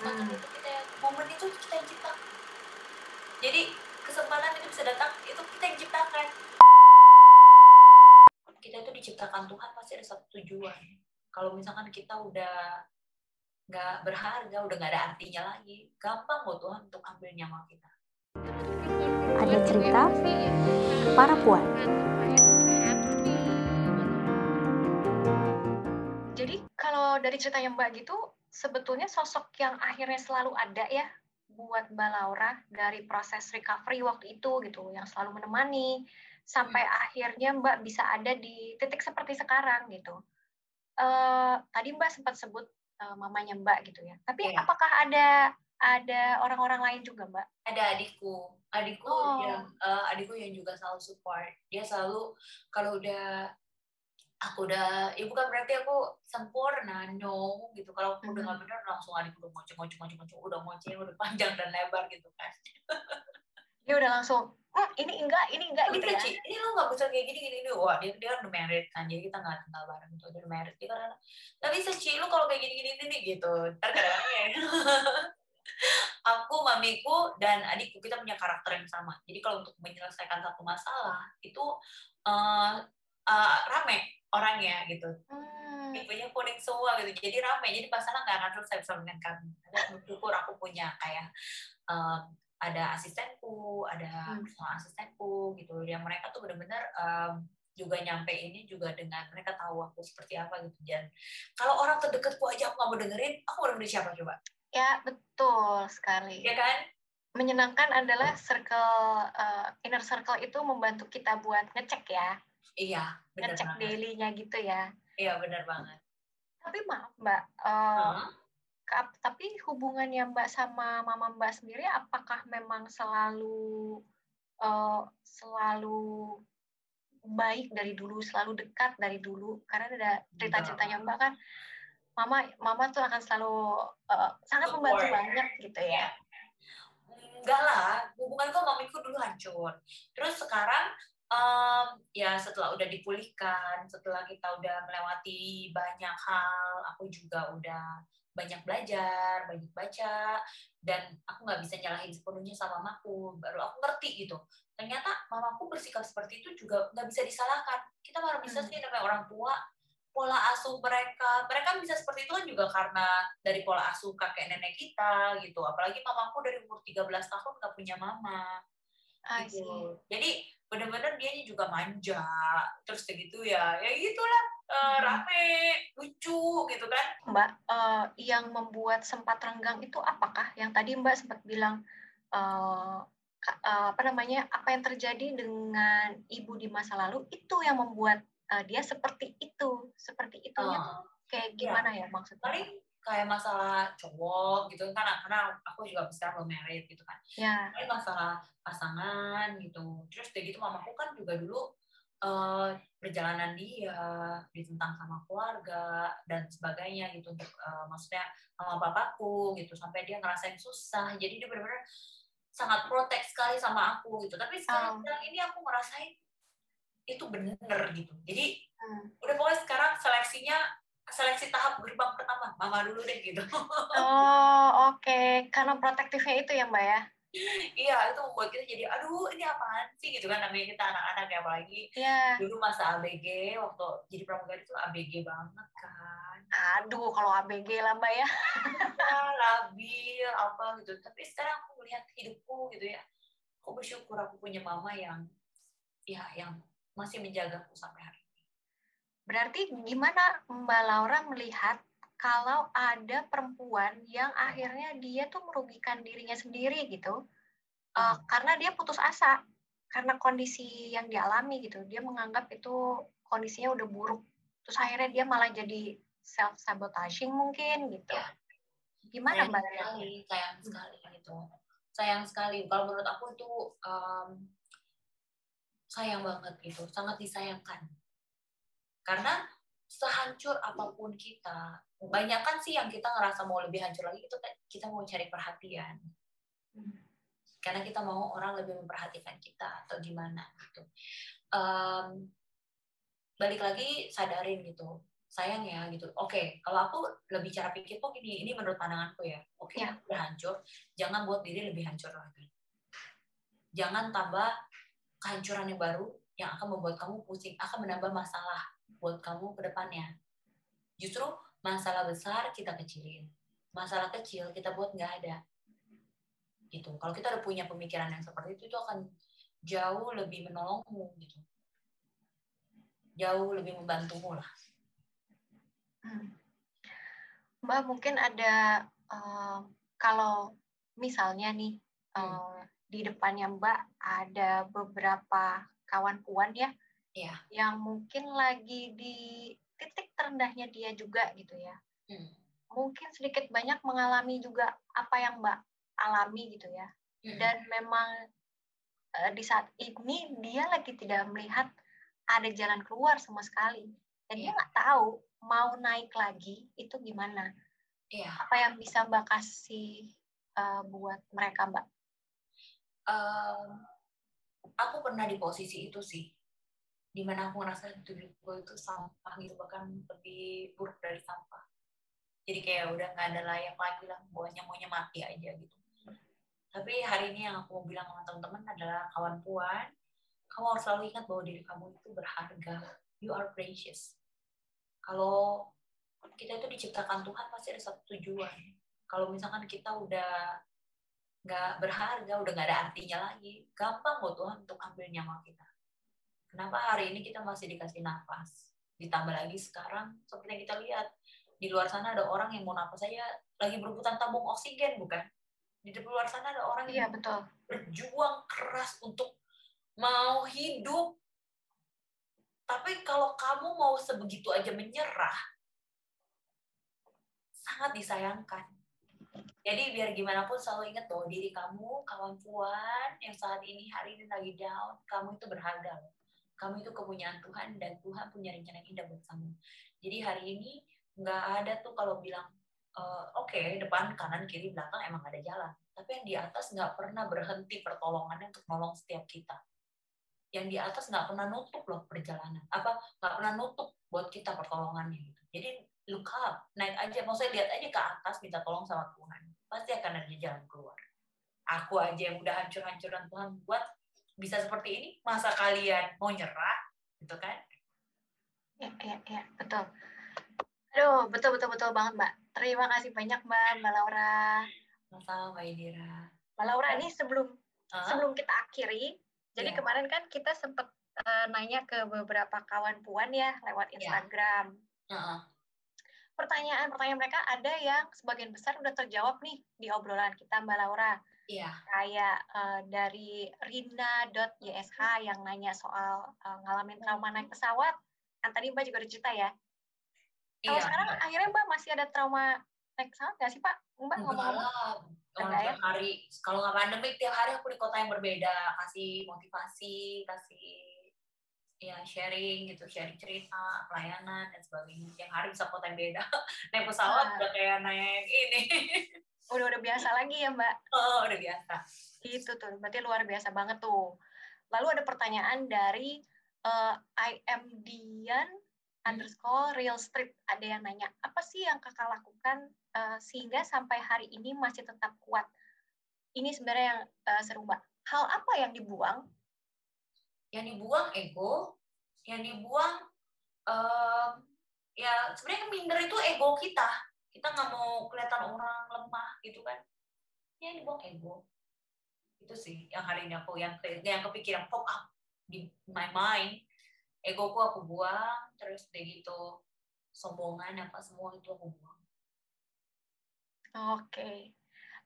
kesempatan itu kita yang momen itu kita yang ciptakan. Jadi kesempatan itu bisa datang itu kita yang ciptakan. Kita itu diciptakan Tuhan pasti ada satu tujuan. Kalau misalkan kita udah nggak berharga udah nggak ada artinya lagi gampang kok Tuhan untuk ambil nyawa kita. Ada cerita? Para puan. Jadi kalau dari ceritanya Mbak gitu sebetulnya sosok yang akhirnya selalu ada ya buat Mbak Laura dari proses recovery waktu itu gitu yang selalu menemani sampai hmm. akhirnya Mbak bisa ada di titik seperti sekarang gitu. Uh, tadi Mbak sempat sebut uh, mamanya Mbak gitu ya. Tapi yeah. apakah ada ada orang-orang lain juga Mbak? Ada adikku, adikku oh. yang uh, adikku yang juga selalu support. Dia selalu kalau udah aku udah ya bukan berarti aku sempurna no gitu. Kalau aku udah nggak mm-hmm. benar langsung adik udah ngoceh ngoceh ngoceh ngoceh udah ngoceh udah panjang dan lebar gitu kan. Dia udah langsung oh, ini enggak ini enggak gitu ya. ini lo nggak bisa kayak gini gini ini wah dia dia udah married kan jadi kita nggak tinggal bareng gitu dia udah married dia kan. Tapi seci lo kalau kayak gini gini ini gitu. Ntar kadang ya. Aku mamiku dan adikku kita punya karakter yang sama. Jadi kalau untuk menyelesaikan satu masalah itu uh, uh, rame orangnya gitu. Hmm. tipenya kuning semua gitu. Jadi ramai jadi pasangan nggak akan selesai bersama dengan kami. Ada bersyukur aku punya kayak um, ada asistenku ada hmm. asistenku gitu. Yang mereka tuh benar-benar um, juga nyampe ini juga dengan mereka tahu aku seperti apa gitu. Dan kalau orang terdekatku aja aku nggak mau dengerin aku mau dengerin siapa coba? Ya betul sekali. Ya kan? Menyenangkan adalah circle uh, inner circle itu membantu kita buat ngecek ya Iya, benar Ngecek daily-nya gitu ya. Iya, benar banget. Tapi maaf Mbak, uh, huh? tapi hubungannya Mbak sama Mama Mbak sendiri apakah memang selalu uh, selalu baik dari dulu, selalu dekat dari dulu? Karena ada cerita-ceritanya Mbak kan, Mama Mama tuh akan selalu uh, sangat membantu banyak gitu ya. Iya. Enggak lah, hubunganku sama mamiku dulu hancur. Terus sekarang um, ya setelah udah dipulihkan, setelah kita udah melewati banyak hal, aku juga udah banyak belajar, banyak baca, dan aku nggak bisa nyalahin sepenuhnya sama mamaku. Baru aku ngerti gitu. Ternyata mamaku bersikap seperti itu juga nggak bisa disalahkan. Kita baru bisa hmm. sih namanya orang tua, pola asuh mereka. Mereka bisa seperti itu kan juga karena dari pola asuh kakek nenek kita gitu. Apalagi mamaku dari umur 13 tahun nggak punya mama. Gitu. Jadi bener-bener dia juga manja terus segitu ya ya gitulah uh, rame lucu gitu kan. Mbak uh, yang membuat sempat renggang itu apakah? Yang tadi mbak sempat bilang uh, uh, apa namanya apa yang terjadi dengan ibu di masa lalu itu yang membuat uh, dia seperti itu seperti itunya uh, tuh kayak iya. gimana ya, ya maksudnya? Paling kayak masalah cowok gitu kan karena aku juga besar belum married gitu kan yeah. masalah pasangan gitu terus kayak gitu mamaku kan juga dulu uh, perjalanan dia ditentang sama keluarga dan sebagainya gitu untuk uh, maksudnya sama papaku gitu sampai dia ngerasain susah jadi dia benar-benar sangat protek sekali sama aku gitu tapi sekarang oh. ini aku ngerasain itu bener gitu jadi hmm. udah pokoknya sekarang seleksinya seleksi tahap gerbang pertama. Mama dulu deh gitu. Oh oke. Okay. karena protektifnya itu ya mbak ya? Iya itu membuat kita jadi aduh ini apaan sih? Gitu kan namanya kita anak-anak ya apalagi yeah. dulu masa ABG waktu jadi pramugari itu ABG banget kan. Aduh kalau ABG lah mbak ya. Iya, labil apa gitu. Tapi sekarang aku melihat hidupku gitu ya aku bersyukur aku punya mama yang ya yang masih menjagaku sampai hari Berarti gimana Mbak Laura melihat kalau ada perempuan yang akhirnya dia tuh merugikan dirinya sendiri gitu, uh, karena dia putus asa karena kondisi yang dialami gitu, dia menganggap itu kondisinya udah buruk, terus akhirnya dia malah jadi self sabotaging mungkin gitu. Ya. Gimana sayang Mbak? Sekali, sayang sekali gitu, sayang sekali. Kalau menurut aku itu um, sayang banget gitu, sangat disayangkan karena sehancur apa pun kita, banyak kan sih yang kita ngerasa mau lebih hancur lagi itu kita mau cari perhatian. Karena kita mau orang lebih memperhatikan kita atau gimana gitu. Um, balik lagi sadarin gitu. Sayang ya gitu. Oke okay, kalau aku lebih cara pikir kok gini ini menurut pandanganku ya. Oke oke Ya. udah hancur. Jangan buat diri lebih hancur lagi. Jangan tambah kehancuran yang baru yang akan membuat kamu pusing akan menambah masalah buat kamu ke depannya. Justru masalah besar kita kecilin. Masalah kecil kita buat nggak ada. Gitu. Kalau kita udah punya pemikiran yang seperti itu itu akan jauh lebih menolongmu gitu. Jauh lebih membantumu lah. Hmm. Mbak mungkin ada eh, kalau misalnya nih Hmm. eh, di depannya Mbak ada beberapa kawan puan ya Iya. yang mungkin lagi di titik terendahnya dia juga gitu ya. Hmm. Mungkin sedikit banyak mengalami juga apa yang Mbak alami gitu ya. Hmm. Dan memang eh, di saat ini dia lagi tidak melihat ada jalan keluar sama sekali. Dan dia Iya. nggak tahu mau naik lagi itu gimana. Iya. Apa yang bisa Mbak kasih eh, buat mereka Mbak? Em, aku pernah di posisi itu sih di mana aku ngerasa diriku itu sampah gitu bahkan lebih buruk dari sampah. Jadi kayak udah nggak ada layak lagi lah maunya maunya mati aja gitu. Tapi hari ini yang aku mau bilang sama teman-teman adalah kawan puan kamu harus selalu ingat bahwa diri kamu itu berharga. You are precious. Kalau kita itu diciptakan Tuhan pasti ada satu tujuan. Kalau misalkan kita udah nggak berharga, udah nggak ada artinya lagi, gampang kok Tuhan untuk ambil nyawa kita. Kenapa hari ini kita masih dikasih nafas? Ditambah lagi sekarang, seperti yang kita lihat, di luar sana ada orang yang mau nafas saja lagi berebutan tabung oksigen, bukan? Di luar sana ada orang Iya yang betul. berjuang keras untuk mau hidup. Tapi kalau kamu mau sebegitu aja menyerah, sangat disayangkan. Jadi biar gimana pun selalu ingat bahwa diri kamu, kawan puan yang saat ini hari ini lagi down, kamu itu berharga. Kamu itu kepunyaan Tuhan dan Tuhan punya rencana yang indah buat kamu. Jadi hari ini nggak ada tuh kalau bilang eh, oke depan kanan kiri belakang emang ada jalan. Tapi yang di atas nggak pernah berhenti pertolongannya untuk nolong setiap kita. Yang di atas nggak pernah nutup loh perjalanan. Apa nggak pernah nutup buat kita pertolongannya gitu. Jadi look up, naik aja. Maksudnya lihat aja ke atas, minta tolong sama Tuhan. Pasti akan ada jalan keluar. Aku aja yang udah hancur-hancuran Tuhan buat bisa seperti ini, masa kalian mau nyerah, gitu kan? Iya, iya, iya, betul. Aduh, betul, betul, betul banget, Mbak. Terima kasih banyak, Mbak, Mbak Laura. Sama Mbak Indira. Mbak Laura, ini sebelum Hah? sebelum kita akhiri, jadi Iya. kemarin kan kita sempat eh, nanya ke beberapa kawan puan ya lewat Iya. Instagram. Heeh. Pertanyaan-pertanyaan mereka ada yang sebagian besar udah terjawab nih di obrolan kita, Mbak Laura. Iya. Kayak eh, dari rina.ysh yang nanya soal eh, ngalamin trauma naik pesawat. Kan tadi Mbak juga udah cerita ya. Kalau Iya. sekarang akhirnya Mbak masih ada trauma naik pesawat nggak sih Pak? Mbak ngomong-ngomong. ya? hari, kalau nggak pandemik tiap hari aku di kota yang berbeda, kasih motivasi, kasih ya sharing gitu, sharing cerita, pelayanan dan sebagainya. Tiap hari bisa kota yang beda. naik pesawat Wah. udah kayak naik ini. Udah udah biasa lagi ya Mbak. oh, udah biasa. Itu tuh, berarti luar biasa banget tuh. Lalu ada pertanyaan dari eh, I am Dian underscore real street. Ada yang nanya, apa sih yang kakak lakukan eh, sehingga sampai hari ini masih tetap kuat? Ini sebenarnya yang eh, seru mbak. Hal apa yang dibuang? Yang dibuang ego, yang dibuang em, ya sebenarnya minder itu ego kita. Kita nggak mau kelihatan orang lemah gitu kan. Ya, Yang dibuang ego. Itu sih yang hari ini aku yang yang kepikiran pop up di my mind. Egoku aku buang, terus udah gitu sombongan apa semua itu aku buang. Oke.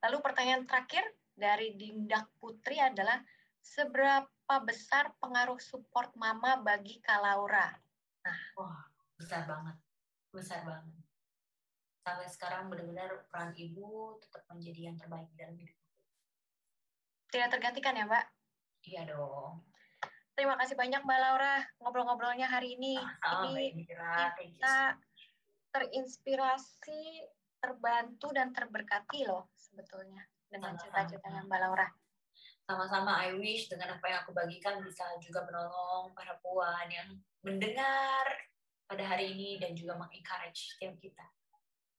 Lalu pertanyaan terakhir dari Dindak Putri adalah seberapa besar pengaruh support mama bagi Kak Laura? Wah, besar banget. Besar banget. Sampai sekarang benar-benar peran ibu tetap menjadi yang terbaik dalam hidup. Tidak tergantikan ya Mbak? Iya dong. Terima kasih banyak Mbak Laura ngobrol-ngobrolnya hari ini. Mbak Ini kita terinspirasi, terbantu dan terberkati loh sebetulnya dengan Sama-sama. cerita-ceritanya Mbak Laura. Sama-sama I wish dengan apa yang aku bagikan bisa juga menolong para puan yang mendengar pada hari ini dan juga mengencourage setiap kita.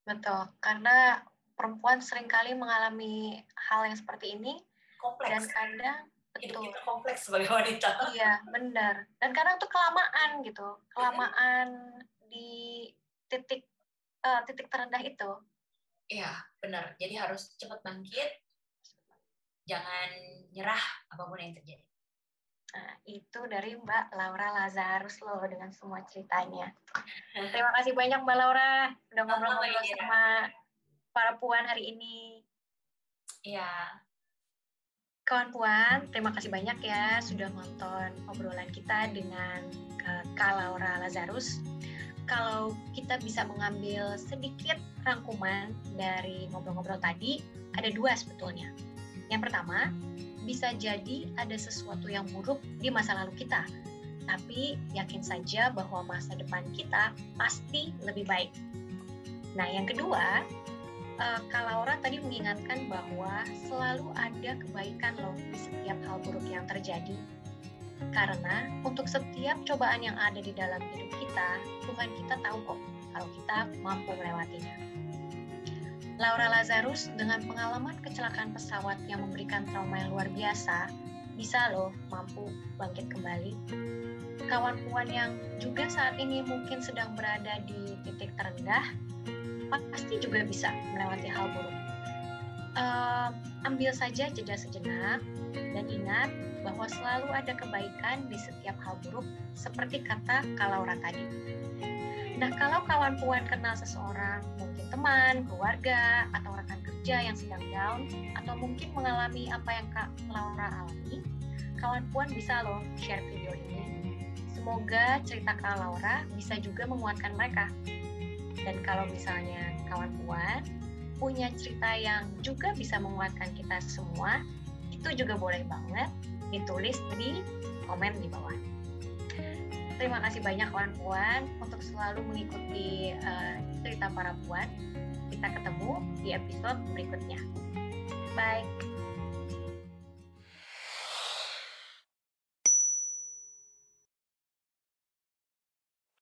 Betul, karena perempuan sering kali mengalami hal yang seperti ini kompleks. dan kadang hidup betul. kita kompleks sebagai wanita. Iya benar. Dan kadang tuh kelamaan gitu kelamaan di titik eh, titik terendah itu. Iya benar. Jadi harus cepat bangkit jangan nyerah apa pun yang terjadi Nah, itu dari Mbak Laura Lazarus loh dengan semua ceritanya. Terima kasih banyak Mbak Laura udah ngobrol-ngobrol sama para puan hari ini. iya Kawan puan, terima kasih banyak ya sudah nonton obrolan kita dengan eh, Kak Laura Lazarus. Kalau kita bisa mengambil sedikit rangkuman dari ngobrol-ngobrol tadi, ada dua sebetulnya. Yang pertama, bisa jadi ada sesuatu yang buruk di masa lalu kita, tapi yakin saja bahwa masa depan kita pasti lebih baik. Nah, yang kedua, eh, Kak tadi mengingatkan bahwa selalu ada kebaikan loh di setiap hal buruk yang terjadi. Karena untuk setiap cobaan yang ada di dalam hidup kita, Tuhan kita tahu kok kalau kita mampu melewatinya. Laura Lazarus dengan pengalaman kecelakaan pesawat yang memberikan trauma yang luar biasa, bisa loh mampu bangkit kembali. Kawan puan yang juga saat ini mungkin sedang berada di titik terendah, pasti juga bisa melewati hal buruk. Eh, ambil saja jeda sejenak dan ingat bahwa selalu ada kebaikan di setiap hal buruk, seperti kata Kak Laura tadi. Nah, kalau kawan puan kenal seseorang, mungkin teman, keluarga, atau rekan kerja yang sedang down, atau mungkin mengalami apa yang Kak Laura alami, kawan puan bisa loh share video ini. Semoga cerita Kak Laura bisa juga menguatkan mereka. Dan kalau misalnya kawan puan punya cerita yang juga bisa menguatkan kita semua, itu juga boleh banget ditulis di komen di bawah. Terima kasih banyak kawan puan untuk selalu mengikuti eh, cerita para puan. Kita ketemu di episode berikutnya. Bye.